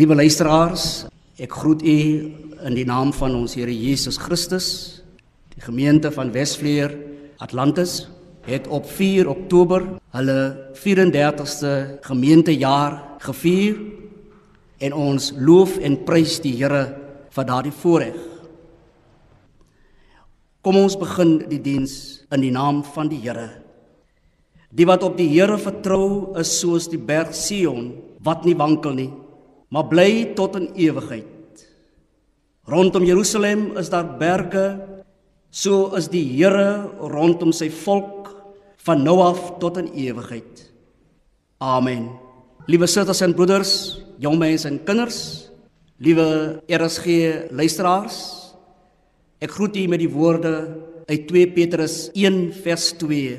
Liewe luisteraars, ek groet u in die naam van ons Here Jesus Christus. Die gemeente van Wesvleer Atlantis het op 4 Oktober hulle 34ste gemeentejaar gevier en ons loof en prys die Here vir daardie voorreg. Kom ons begin die diens in die naam van die Here. Die wat op die Here vertrou is soos die berg Sion wat nie wankel nie, maar bly tot in ewigheid. Rondom Jerusalem is daar berge, so is die Here rondom sy volk van nou af tot in ewigheid. Amen. Liewe susters en broeders, jong mense en kinders, liewe RSG luisteraars, ek groet u met die woorde uit 2 Petrus 1 vers 2.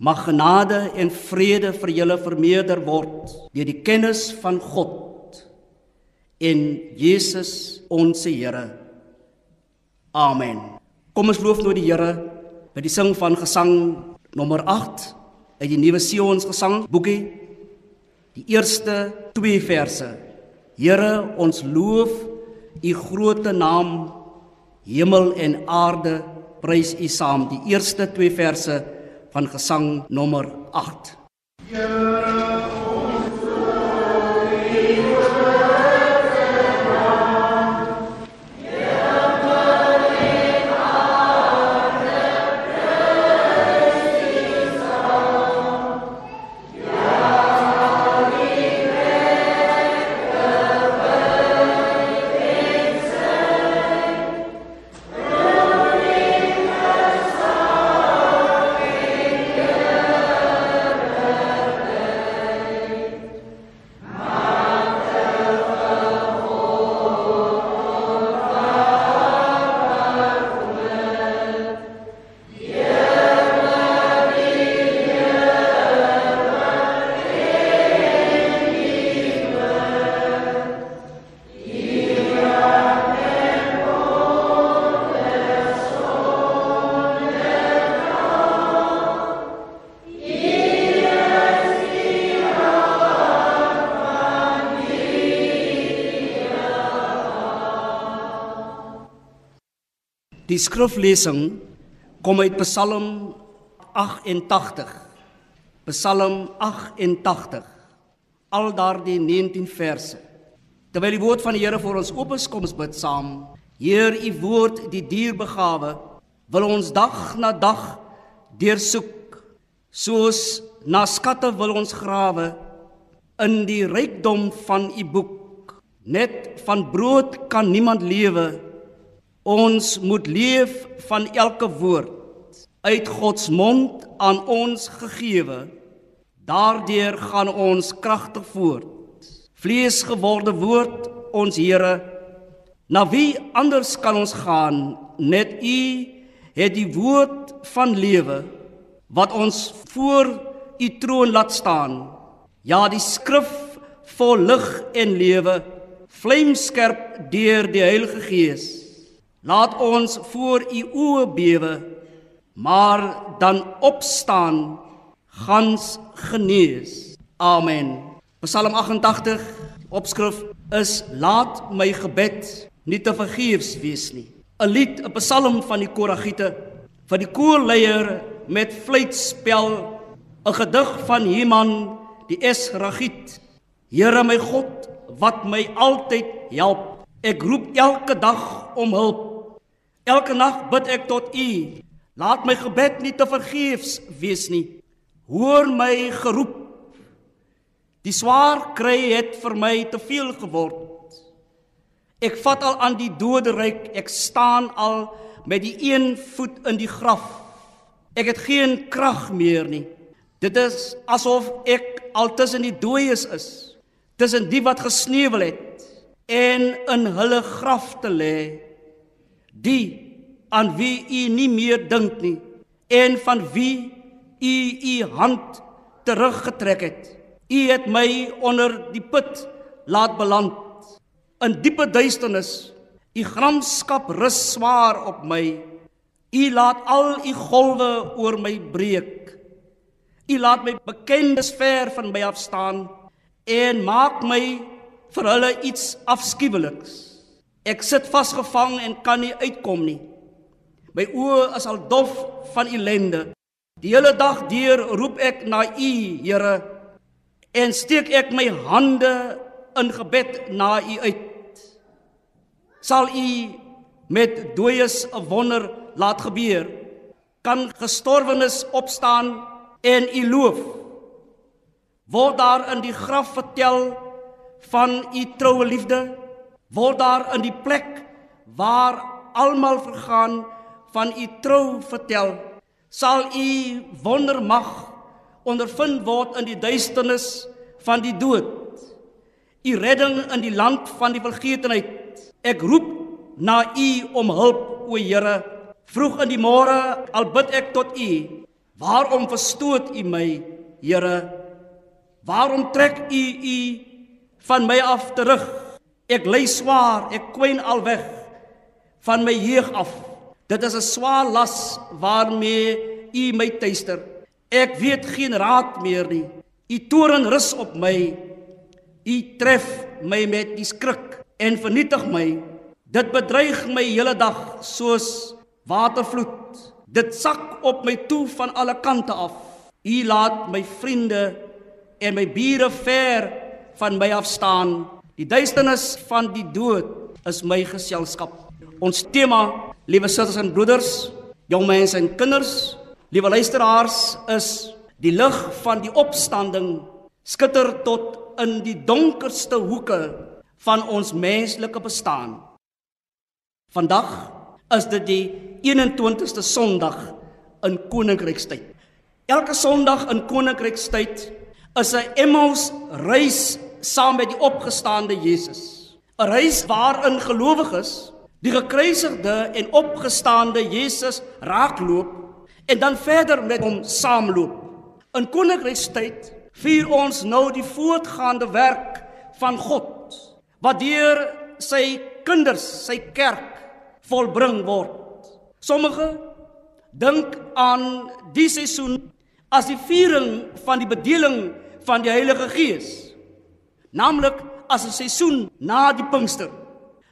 Mag genade en vrede vir julle vermeerder word deur die kennis van God en Jesus ons Here. Amen. Kom ons loof nou die Here by die sing van gesang nommer 8 uit die Nuwe Sions gesang boekie. Die eerste 2 verse. Here, ons loof u groote naam. Hemel en aarde prys u saam. Die eerste 2 verse van gesang nommer 8. Die skriflesing kom uit Psalm 88. Psalm 88. Al daardie 19 verse. Terwyl die woord van die Here vir ons oop is, kom ons bid saam. Heer, u woord, die dierbegawe, wil ons dag na dag deursoek. Soos na skatte wil ons grawe in die rykdom van u boek. Net van brood kan niemand lewe Ons moet leef van elke woord uit God se mond aan ons gegeewe. Daardeur gaan ons kragtig voort. Vlees geworde woord, ons Here, na wie anders kan ons gaan? Net U het die woord van lewe wat ons voor U troon laat staan. Ja, die skrif vol lig en lewe, vlamskerp deur die Heilige Gees. Laat ons voor u oë bewe, maar dan opstaan gans genees. Amen. Psalm 88 opskrif is laat my gebed nie te vergeefs wees nie. 'n Lied, 'n psalm van die Koragiete vir die koorleier met fluitspel, 'n gedig van Heman die Esragiet. Here my God, wat my altyd help. Ek roep elke dag om hulp. Elke nag bid ek tot U. Laat my gebed nie te vergeefs wees nie. Hoor my geroep. Die swaar kry het vir my te veel geword. Ek vat al aan die doderyk. Ek staan al met die een voet in die graf. Ek het geen krag meer nie. Dit is asof ek al tussen die dooies is, tussen die wat gesneuwel het en in hulle graf te lê die aan wie u nie meer dink nie en van wie u u hand teruggetrek het. U het my onder die put laat beland in diepe duisternis. U gramskap rus swaar op my. U laat al u golwe oor my breek. U laat my bekendes ver van my af staan en maak my vir hulle iets afskuweliks. Ek sit vasgevang en kan nie uitkom nie. My oë is al dof van ellende. Die hele dag deur roep ek na U, Here, en steek ek my hande in gebed na U uit. Sal U met dooies 'n wonder laat gebeur? Kan gestorwenes opstaan en U loof? Word daar in die graf vertel van U troue liefde? Word daar in die plek waar almal vergaan van U trou vertel? Sal U wondermag ondervind word in die duisternis van die dood? U redding in die land van die vergetenheid. Ek roep na U om hulp, o Here. Vroeg in die môre al bid ek tot U. Waarom verstoot U my, Here? Waarom trek U U van my af terug? Ek ly swaar, ek kwyn al weg van my jeug af. Dit is 'n swaar las waarmee U my tuister. Ek weet geen raad meer nie. U toorn rus op my. U tref my met die skrik en vernietig my. Dit bedreig my hele dag soos watervloed. Dit sak op my toe van alle kante af. U laat my vriende en my bure ver van my af staan. Die duisternis van die dood is my geselskap. Ons tema, liewe susters en broeders, jong mense en kinders, liewe luisteraars, is die lig van die opstanding skitter tot in die donkerste hoeke van ons menslike bestaan. Vandag is dit die 21ste Sondag in Koninkrykstyd. Elke Sondag in Koninkrykstyd is 'n Emmaus reis saam met die opgestaande Jesus. 'n Reis waarin gelowiges die gekruisigde en opgestaande Jesus raakloop en dan verder met hom saamloop. In Koninkrykstyd vier ons nou die voortgaande werk van God wat deur sy kinders, sy kerk volbring word. Sommige dink aan die seisoen as die viering van die bedeling van die Heilige Gees, naamlik as 'n seisoen na die Pinkster.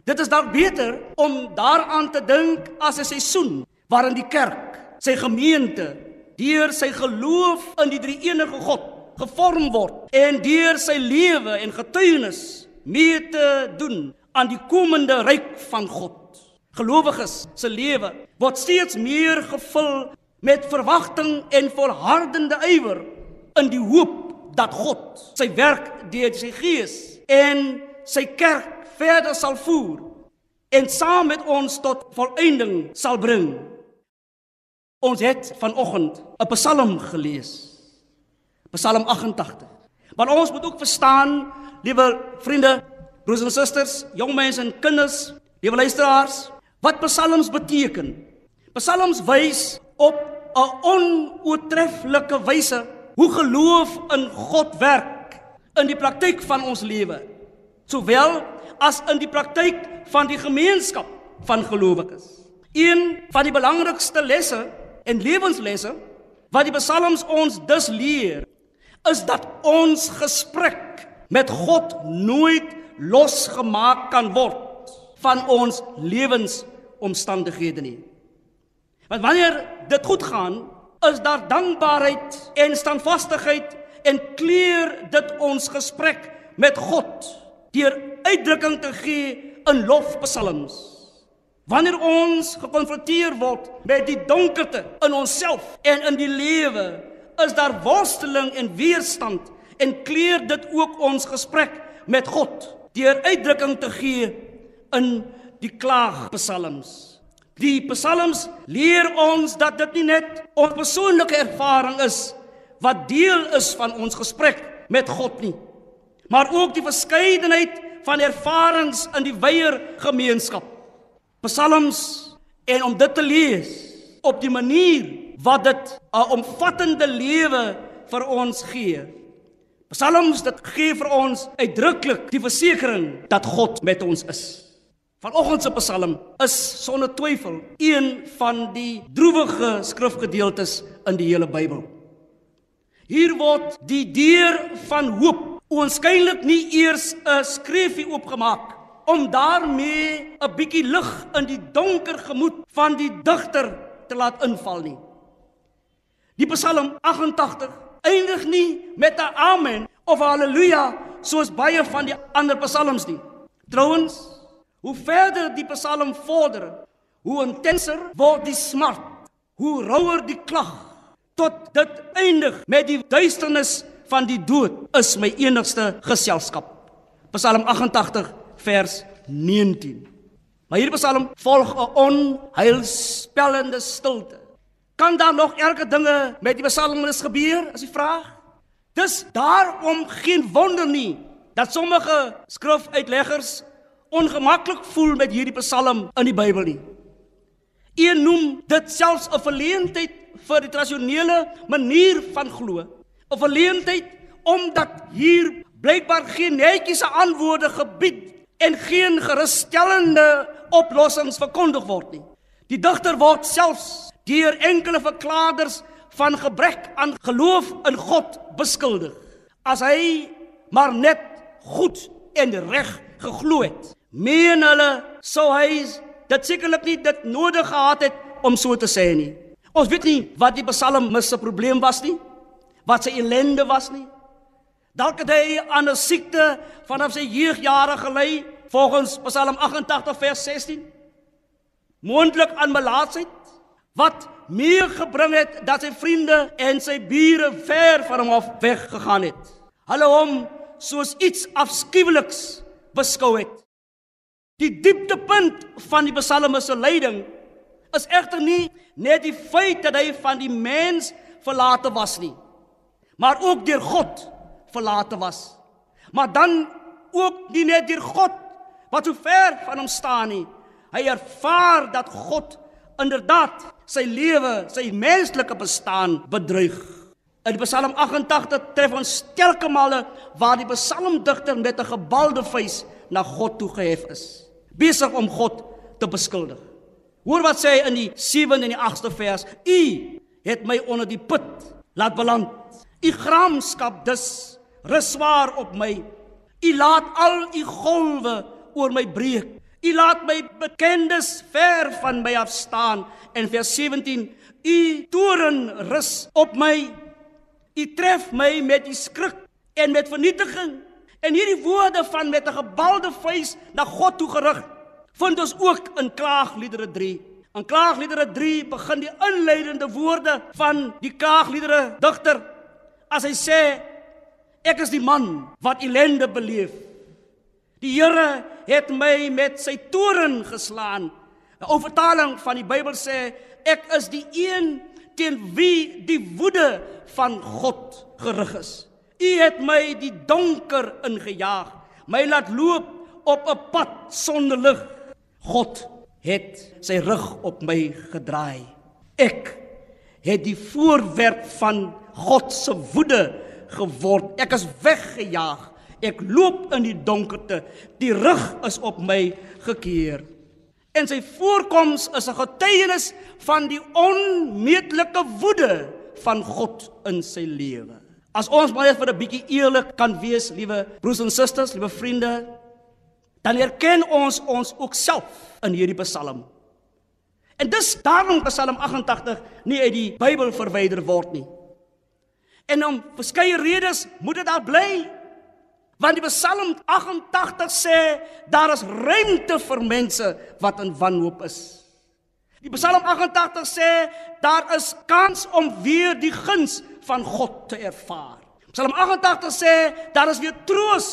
Dit is dalk beter om daaraan te dink as 'n seisoen waarin die kerk, sy gemeente, deur sy geloof in die drie-enige God gevorm word en deur sy lewe en getuienis mee te doen aan die komende ryk van God. Gelowiges se lewe word steeds meer gevul met verwagting en volhardende ywer in die hoop dat God sy werk deur sy Gees en sy kerk verder sal voer en saam met ons tot volëinding sal bring. Ons het vanoggend 'n Psalm gelees. Psalm 88. Maar ons moet ook verstaan, liewe vriende, broers en susters, jong mense en kinders, liewe luisteraars, wat psalms beteken. Psalms wys op 'n onoortreffelike wyse hoe geloof in God werk in die praktyk van ons lewe, sowel as in die praktyk van die gemeenskap van gelowiges. Een van die belangrikste lesse en lewenslesse wat die psalms ons dus leer, is dat ons gesprek met God nooit losgemaak kan word van ons lewensomstandighede nie. Want wanneer dit goed gaan, is daar dankbaarheid en standvastigheid en kleur dit ons gesprek met God deur uitdrukking te gee in lofpsalms. Wanneer ons gekonfronteer word met die donkerte in onsself en in die lewe, is daar worsteling en weerstand en kleur dit ook ons gesprek met God deur uitdrukking te gee in die klaagpsalms. Die psalms leer ons dat dit nie net ons persoonlike ervaring is wat deel is van ons gesprek met God nie, maar ook die verskeidenheid van ervarings in die wyeer gemeenskap. Psalms en om dit te lees op die manier wat dit 'n omvattende lewe vir ons gee. Psalms dit gee vir ons uitdruklik die versekering dat God met ons is. Vanoggend se Psalm is sonder twyfel een van die droewige skrifgedeeltes in die hele Bybel. Hier word die deur van hoop Oënskynlik nie eers 'n skreefie oopgemaak om daarmee 'n bietjie lig in die donker gemoed van die digter te laat inval nie. Die Psalm 88 eindig nie met 'n amen of haleluja soos baie van die ander psalms nie. Trouwens, hoe verder die Psalm vorder, hoe intenser word die smart, hoe rouer die klag tot dit eindig met die duisternis van die dood is my enigste geselskap. Psalm 88 vers 19. Maar hierdie Psalm volg 'n onheilspellende stilte. Kan daar nog elke dinge met die Psalmis gebeur as jy vra? Dis daarom geen wonder nie dat sommige skrifuitleggers ongemaklik voel met hierdie Psalm in die Bybel nie. Een noem dit selfs 'n verleentheid vir die tradisionele manier van glo. 'n Verleentheid omdat hier blykbaar geen netjiese antwoorde gebied en geen gerusstellende oplossings verkondig word nie. Die digter word selfs deur enkele verklaarders van gebrek aan geloof in God beskuldig. As hy maar net goed en reg geglo het, meen hulle sou hy dit sekerlik nie dit nodig gehad het om so te sê nie. Ons weet nie wat die psalmis se probleem was nie, wat sy ellende was nie. Dalk het hy aan 'n siekte vanaf sy jeugjare gelei, volgens Psalm 88 vers 16. Moontlik aan melaatsheid wat meer gebring het dat sy vriende en sy bure ver van hom af weggegaan het. Hulle hom soos iets afskuweliks beskou het. Die dieptepunt van die psalme se lyding is egter nie net die feit dat hy van die mens verlate was nie, maar ook deur God verlate was. Maar dan ook nie net deur God wat so ver van hom staan nie. Hy ervaar dat God inderdaad sy lewe, sy menslike bestaan bedreig. In Psalm 88 tref ons telke male waar die psalmdigter met 'n gebalde vuis na God toe gehef is, besig om God te beskuldig. Hoor wat sê hy in die 7de en die 8ste vers: U het my onder die put laat beland. U gramskap dus rus swaar op my. U laat al u golwe oor my breek. U laat my bekendes ver van my af staan. En vers 17: U toren rus op my. U tref my met die skrik en met vernietiging. En hierdie woorde van met 'n gebalde vuis na God toe gerig, vind ons ook in Klaagliedere 3. In Klaagliedere 3 begin die inleidende woorde van die Klaagliedere digter as hy sê ek is die man wat ellende beleef Die Here het my met sy toren geslaan. 'n Ou vertaling van die Bybel sê ek is die een teen wie die woede van God gerig is. U het my die donker ingejaag, my laat loop op 'n pad sonder lig. God het sy rug op my gedraai. Ek het die voorwerp van God se woede geword. Ek is weggejaag Ek loop in die donkerte. Die rug is op my gekeer. En sy voorkoms is 'n getuienis van die onmeetlike woede van God in sy lewe. As ons maar net vir 'n bietjie eerlik kan wees, liewe broers en susters, liewe vriende, dan erken ons ons ook self in hierdie Psalm. En dis daarom Psalm 88 nie uit die Bybel verwyder word nie. En om verskeie redes moet dit daar bly Want die Psalm 88 sê daar is ruimte vir mense wat in wanhoop is. Die Psalm 88 sê daar is kans om weer die guns van God te ervaar. Psalm 88 sê daar is weer troos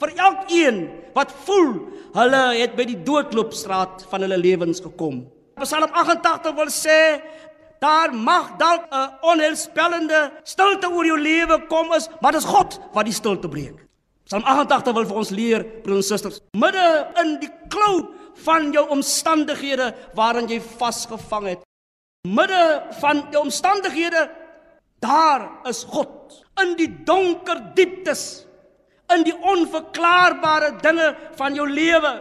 vir elkeen wat voel hulle het by die doodloopstraat van hulle lewens gekom. Psalm 88 wil sê daar mag dalk 'n onheilspellende stilte oor jou lewe kom is, maar dis God wat die stilte breek. Psalm 88 wil vir ons leer, broers en susters, midde in die klou van jou omstandighede waarin jy vasgevang het. Midde van die omstandighede daar is God in die donker dieptes, in die onverklaarbare dinge van jou lewe,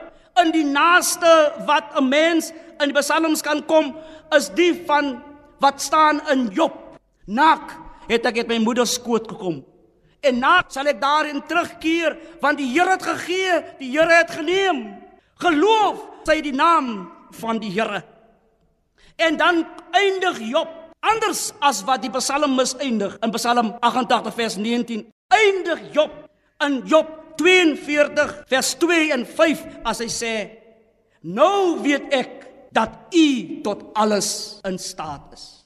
in die naaste wat 'n mens in die psalms kan kom, is die van wat staan in Job. Nak het ek uit my moeder skoot gekom En na sal ek daarin terugkeer, want die Here het gegee, die Here het geneem. Geloof sy die naam van die Here. En dan eindig Job anders as wat die Psalmis eindig in Psalm 88 vers 19. Eindig Job in Job 42 vers 2 en 5 as hy sê: "Nou weet ek dat U tot alles in staat is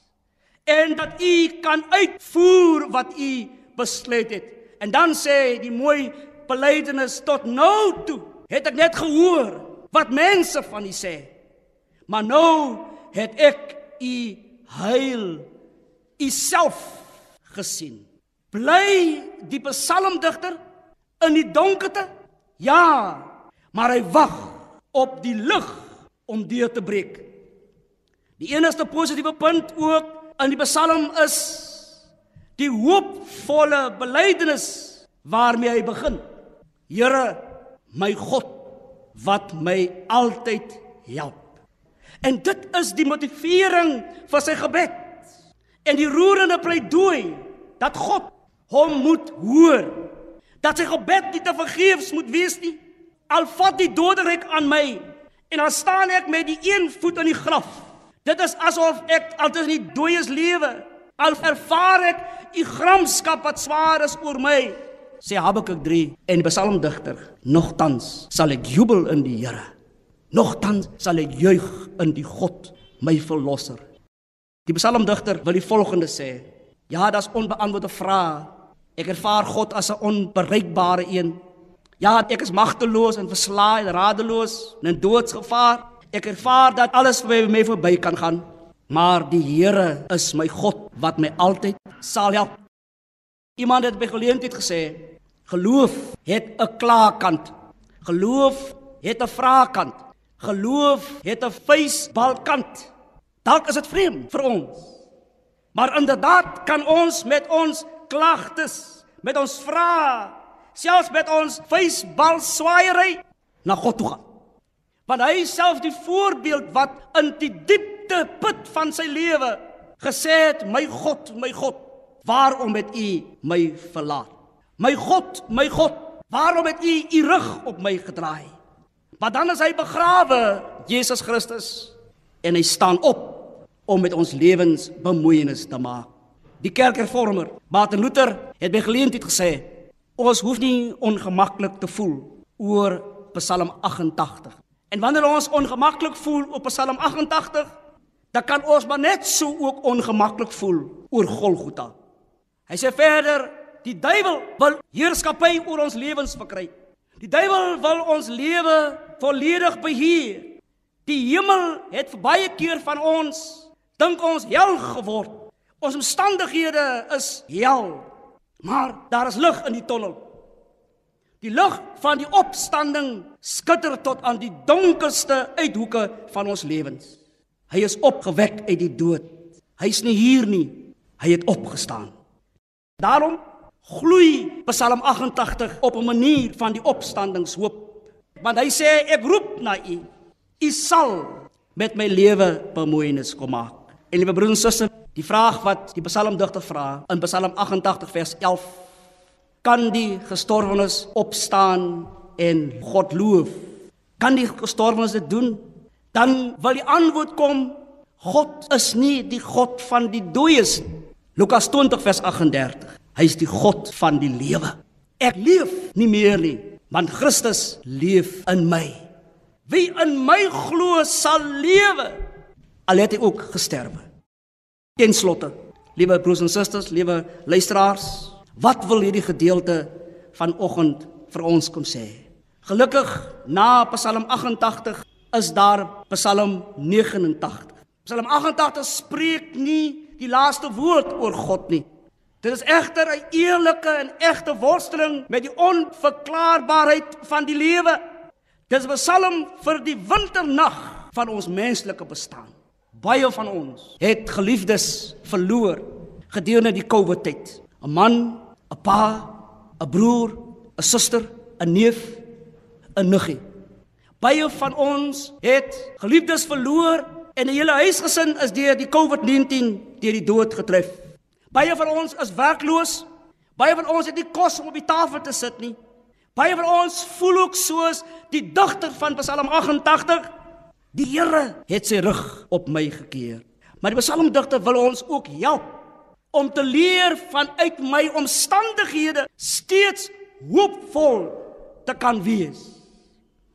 en dat U kan uitvoer wat U besluit het." En dan sê die mooi belydenis tot nou toe het ek net gehoor wat mense van U sê. Maar nou het ek U heil U self gesien. Bly die psalmdigter in die donkerte? Ja, maar hy wag op die lig om deur te breek. Die enigste positiewe punt ook in die psalm is die hoopvolle belydenis waarmee hy begin. Here, my God wat my altyd help. En dit is die motivering vir sy gebed. En die roerende pleidooi dat God hom moet hoor. Dat sy gebed nie te vergeefs moet wees nie. Al vat die doderyk aan my en dan staan ek met die een voet in die graf. Dit is asof ek altyd in die dooies lewe. Al ervaar ek u gramskap wat swaar is oor my. Sê Habakuk 3 en die psalmdigter, nogtans sal ek jubel in die Here. Nogtans sal ek juig in die God, my verlosser. Die psalmdigter wil die volgende sê: Ja, daar's onbeantwoorde vrae. Ek ervaar God as 'n onbereikbare een. Ja, ek is magteloos en verslae en radeloos en in doodsgevaar. Ek ervaar dat alles vir my verby kan gaan, maar die Here is my God wat my altyd sal help. Iemand het by geleentheid gesê: Geloof het 'n klaakant. Geloof het 'n vraagkant. Geloof het 'n feesbalkant. Dalk is dit vreemd vir ons. Maar inderdaad kan ons met ons klagtes, met ons vrae, selfs met ons feesbal swaaiery na God toe gaan. Want hy self die voorbeeld wat in die diepte put van sy lewe gesê het, my God, my God, waarom het U my verlaat? My God, my God, waarom het U U rug op my gedraai? Maar dan is hy begrawe, Jesus Christus, en hy staan op om met ons lewens bemoeienis te maak. Die kerkhervormer, Martin Luther, het by geleentheid gesê: "Ons hoef nie ongemaklik te voel oor Psalm 88. En wanneer ons ongemaklik voel op Psalm 88, dan kan ons maar net so ook ongemaklik voel oor Golgotha." Hy sê verder: "Die duiwel wil heerskappy oor ons lewens verkry. Die duiwel wil ons lewe volledig beheer. Die hemel het baie keer van ons dink ons hel geword. Ons omstandighede is hel. Maar daar is lig in die tonnel. Die lig van die opstanding skitter tot aan die donkerste uithoeke van ons lewens. Hy is opgewek uit die dood. Hy's nie hier nie. Hy het opgestaan. Daarom gloei Psalm 88 op 'n manier van die opstandingshoop. Want hy sê ek roep na U. U sal met my lewe bemoeienis kom maak. En liewe broers en susters, die vraag wat die psalmdigter vra in Psalm 88 vers 11, kan die gestorwenes opstaan en God loof? Kan die gestorwenes dit doen? Dan wil die antwoord kom, God is nie die God van die dooies nie. Lukas 20 vers 38. Hy is die God van die lewe. Ek leef nie meer nie, want Christus leef in my. Wie in my glo sal lewe al het hy ook gesterwe. Ten slotte, liewe broers en susters, liewe luisteraars, wat wil hierdie gedeelte vanoggend vir ons kom sê? Gelukkig na Psalm 88 is daar Psalm 89. Psalm 88 spreek nie die laaste woord oor God nie. Dit is egter 'n eerlike en egte worsteling met die onverklaarbaarheid van die lewe. Dis 'n psalm vir die winternag van ons menslike bestaan. Baie van ons het geliefdes verloor gedurende die COVID tyd. 'n Man, 'n pa, 'n broer, 'n suster, 'n neef, 'n niggie. Baie van ons het geliefdes verloor en 'n hele huisgesin is deur die COVID-19 deur die dood getref. Baie van ons is werkloos. Baie van ons het nie kos om op die tafel te sit nie. Baie van ons voel ook soos die digter van Psalm 88. Die Here het sy rug op my gekeer. Maar die psalmdigter wil ons ook help om te leer vanuit my omstandighede steeds hoopvol te kan wees.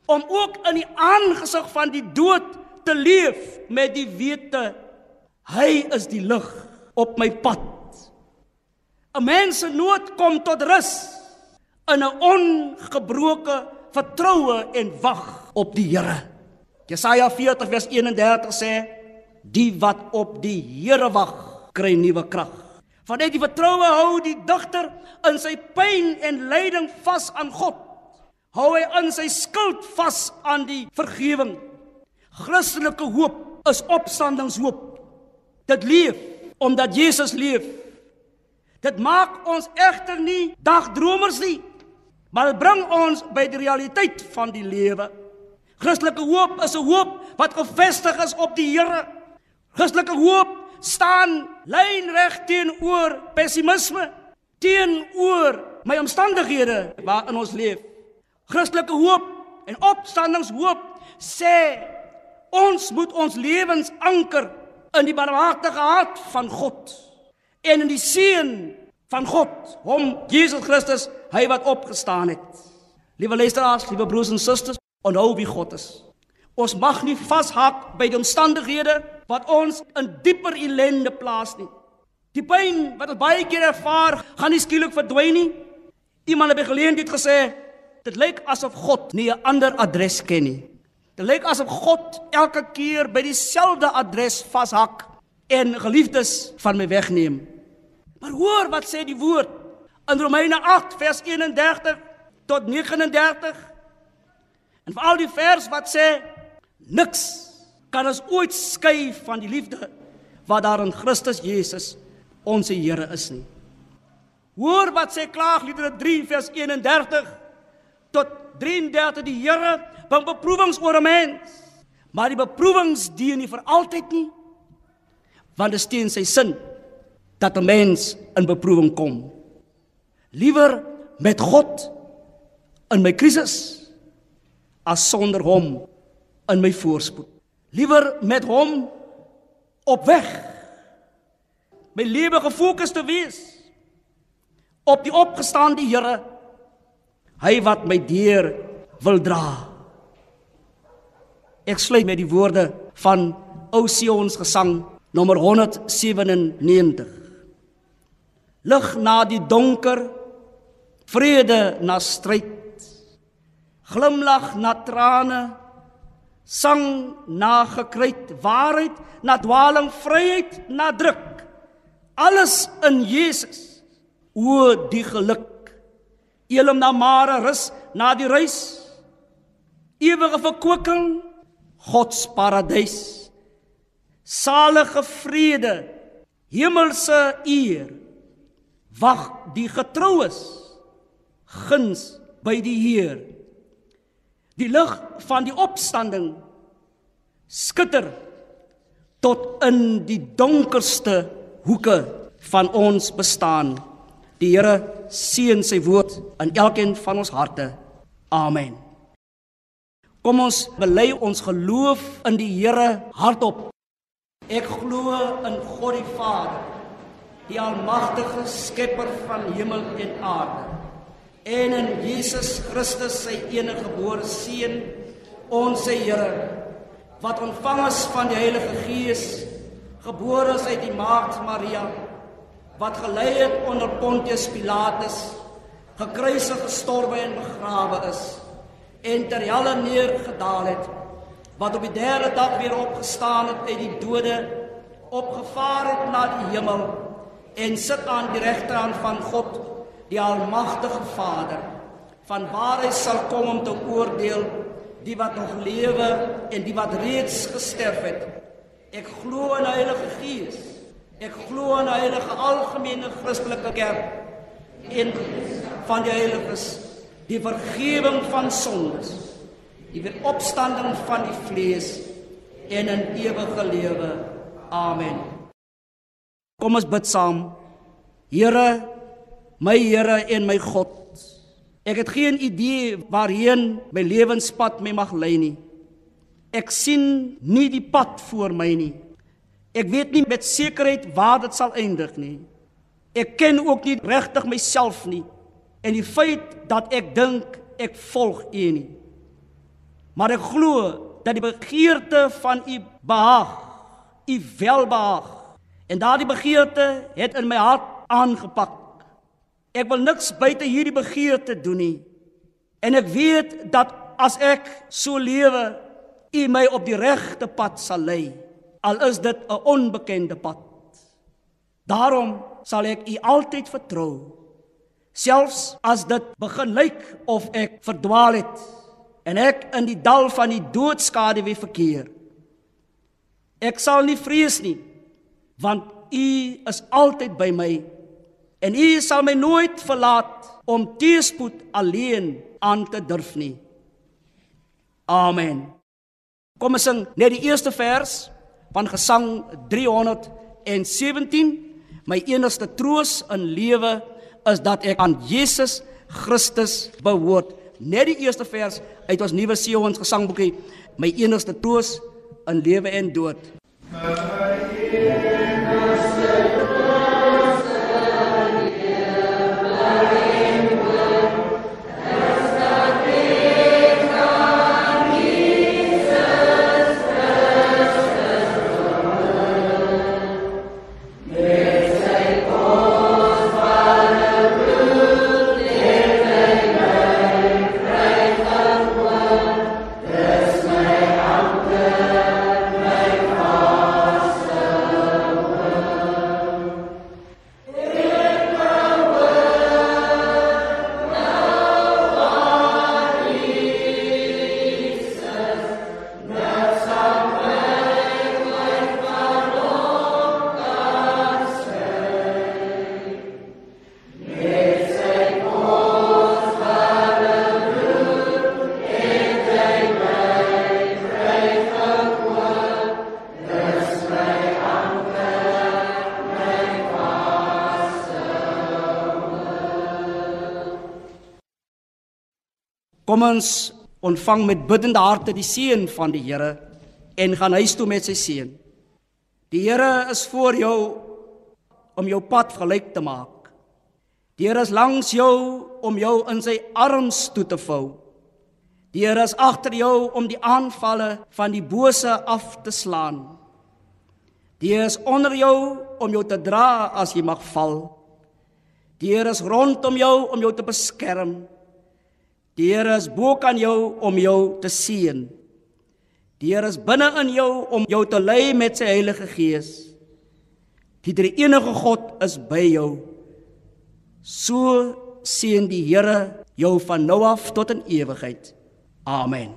Om ook in die aangesig van die dood te leef met die wete hy is die lig op my pad. 'n Mens se nood kom tot rus in 'n ongebroke vertroue en wag op die Here. Jesaja 40 vers 31 sê: Die wat op die Here wag, kry nuwe krag. Vanuit die vertroue hou die digter in sy pyn en lyding vas aan God. Hou hy in sy skuld vas aan die vergifnis. Christelike hoop is opstandingshoop. Dit leef omdat Jesus leef. Dit maak ons egter nie dagdromers nie, maar dit bring ons by die realiteit van die lewe. Christelike hoop is 'n hoop wat gefestig is op die Here. Christelike hoop staan lynreg teenoor pessimisme, teenoor my omstandighede waarin ons leef. Christelike hoop en opstandingshoop sê ons moet ons lewens anker in die barmhartige hart van God en in die seën van God, hom Jesus Christus, hy wat opgestaan het. Liewe luisteraars, liewe broers en susters, onthou wie God is. Ons mag nie vashak by die omstandighede wat ons in dieper ellende plaas nie. Die pyn wat ons baie keer ervaar, gaan nie skielik verdwyn nie. Iemand het geleentheid gesê, dit lyk asof God nie 'n ander adres ken nie. Dit lyk asof God elke keer by dieselfde adres vashak en geliefdes van my wegneem. Maar hoor wat sê die woord in Romeine 8 vers 31 tot 39. En veral die vers wat sê niks kan ons ooit skei van die liefde wat daar in Christus Jesus ons Here is nie. Hoor wat sê Klaagliedere 3 vers 31 tot 33 die Here bring beproewings oor 'n mens. Maar die beproewings dien nie vir altyd nie. Want dit steen sy sin dat 'n mens in beproewing kom. Liewer met God in my krisis as sonder hom in my voorspoed. Liewer met hom op weg. My lewe gefokus te wees op die opgestaande Here. Hy wat my deur wil dra. Ek sluit met die woorde van Ou Sion se gesang nommer 197 lig na die donker vrede na stryd glimlag na trane sang na gekruit. Waarheid na dwaaling vryheid na druk. Alles in Jesus o die geluk. Elim na mare rus na die reis. Ewige verkwikking God se paradys salige vrede hemelse eer wag die getroues guns by die Heer. Die lig van die opstanding skitter tot in die donkerste hoeke van ons bestaan. Die Here seën sy woord in elkeen van ons harte. Amen. Kom ons bely ons geloof in die Here hardop. Ek glo in God die Vader die almagtige skepper van hemel en aarde en in Jesus Christus sy enige gebore seun ons Here wat ontvang is van die Heilige Gees gebore is uit die maagd Maria wat gelei het onder Pontius Pilatus gekruisig gestorwe en begrawe is en ter helle neergedaal het wat op die derde dag weer opgestaan het uit die dode opgevaar het na die hemel en sit aan die regterhand van God, die almagtige Vader, van waar hy sal kom om te oordeel die wat nog lewe en die wat reeds gesterf het. Ek glo in die Heilige Gees. Ek glo in die heilige algemene Christelike kerk en van die heiliges, die vergifnis van sondes, die opstanding van die vlees en 'n ewige lewe. Amen. Kom ons bid saam. Here, My Here en my God. Ek het geen idee waarheen my lewenspad my mag lei nie. Ek sien nie die pad voor my nie. Ek weet nie met sekerheid waar dit sal eindig nie. Ek ken ook nie regtig myself nie en die feit dat ek dink ek volg U nie. Maar ek glo dat die begeerte van U behaag, U welbehaag en daardie begeerte het in my hart aangepak. Ek wil niks buite hierdie begeerte doen nie. En ek weet dat as ek so lewe, U my op die regte pad sal lei al is dit 'n onbekende pad. Daarom sal ek U altyd vertrou. Selfs as dit begin lyk of ek verdwaal het en ek in die dal van die doodskade weer verkeer. Ek sal nie vrees nie, want U is altyd by my en U sal my nooit verlaat om teëspoed alleen aan te durf nie. Amen. Kom ons sing net die eerste vers van Gesang 317 my enigste troos in lewe is dat ek aan Jesus Christus behoort. Net die eerste vers uit ons nuwe Sion gesangboekie my enigste troos in lewe en dood. My Kom ons ontvang met biddende harte die seën van die Here en gaan huis toe met sy seën. Die Here is voor jou om jou pad gelyk te maak. Die Here is langs jou om jou in sy arms toe te vou. Die Here is agter jou om die aanvalle van die bose af te slaan. Die Here is onder jou om jou te dra as jy mag val. Die Here is rondom jou om jou te beskerm. Die Here is bo kan jou om jou te seën. Die Here is binne in jou om jou te lei met sy Heilige Gees. Die drie enige God is by jou. So seën die Here jou van nou af tot in ewigheid. Amen.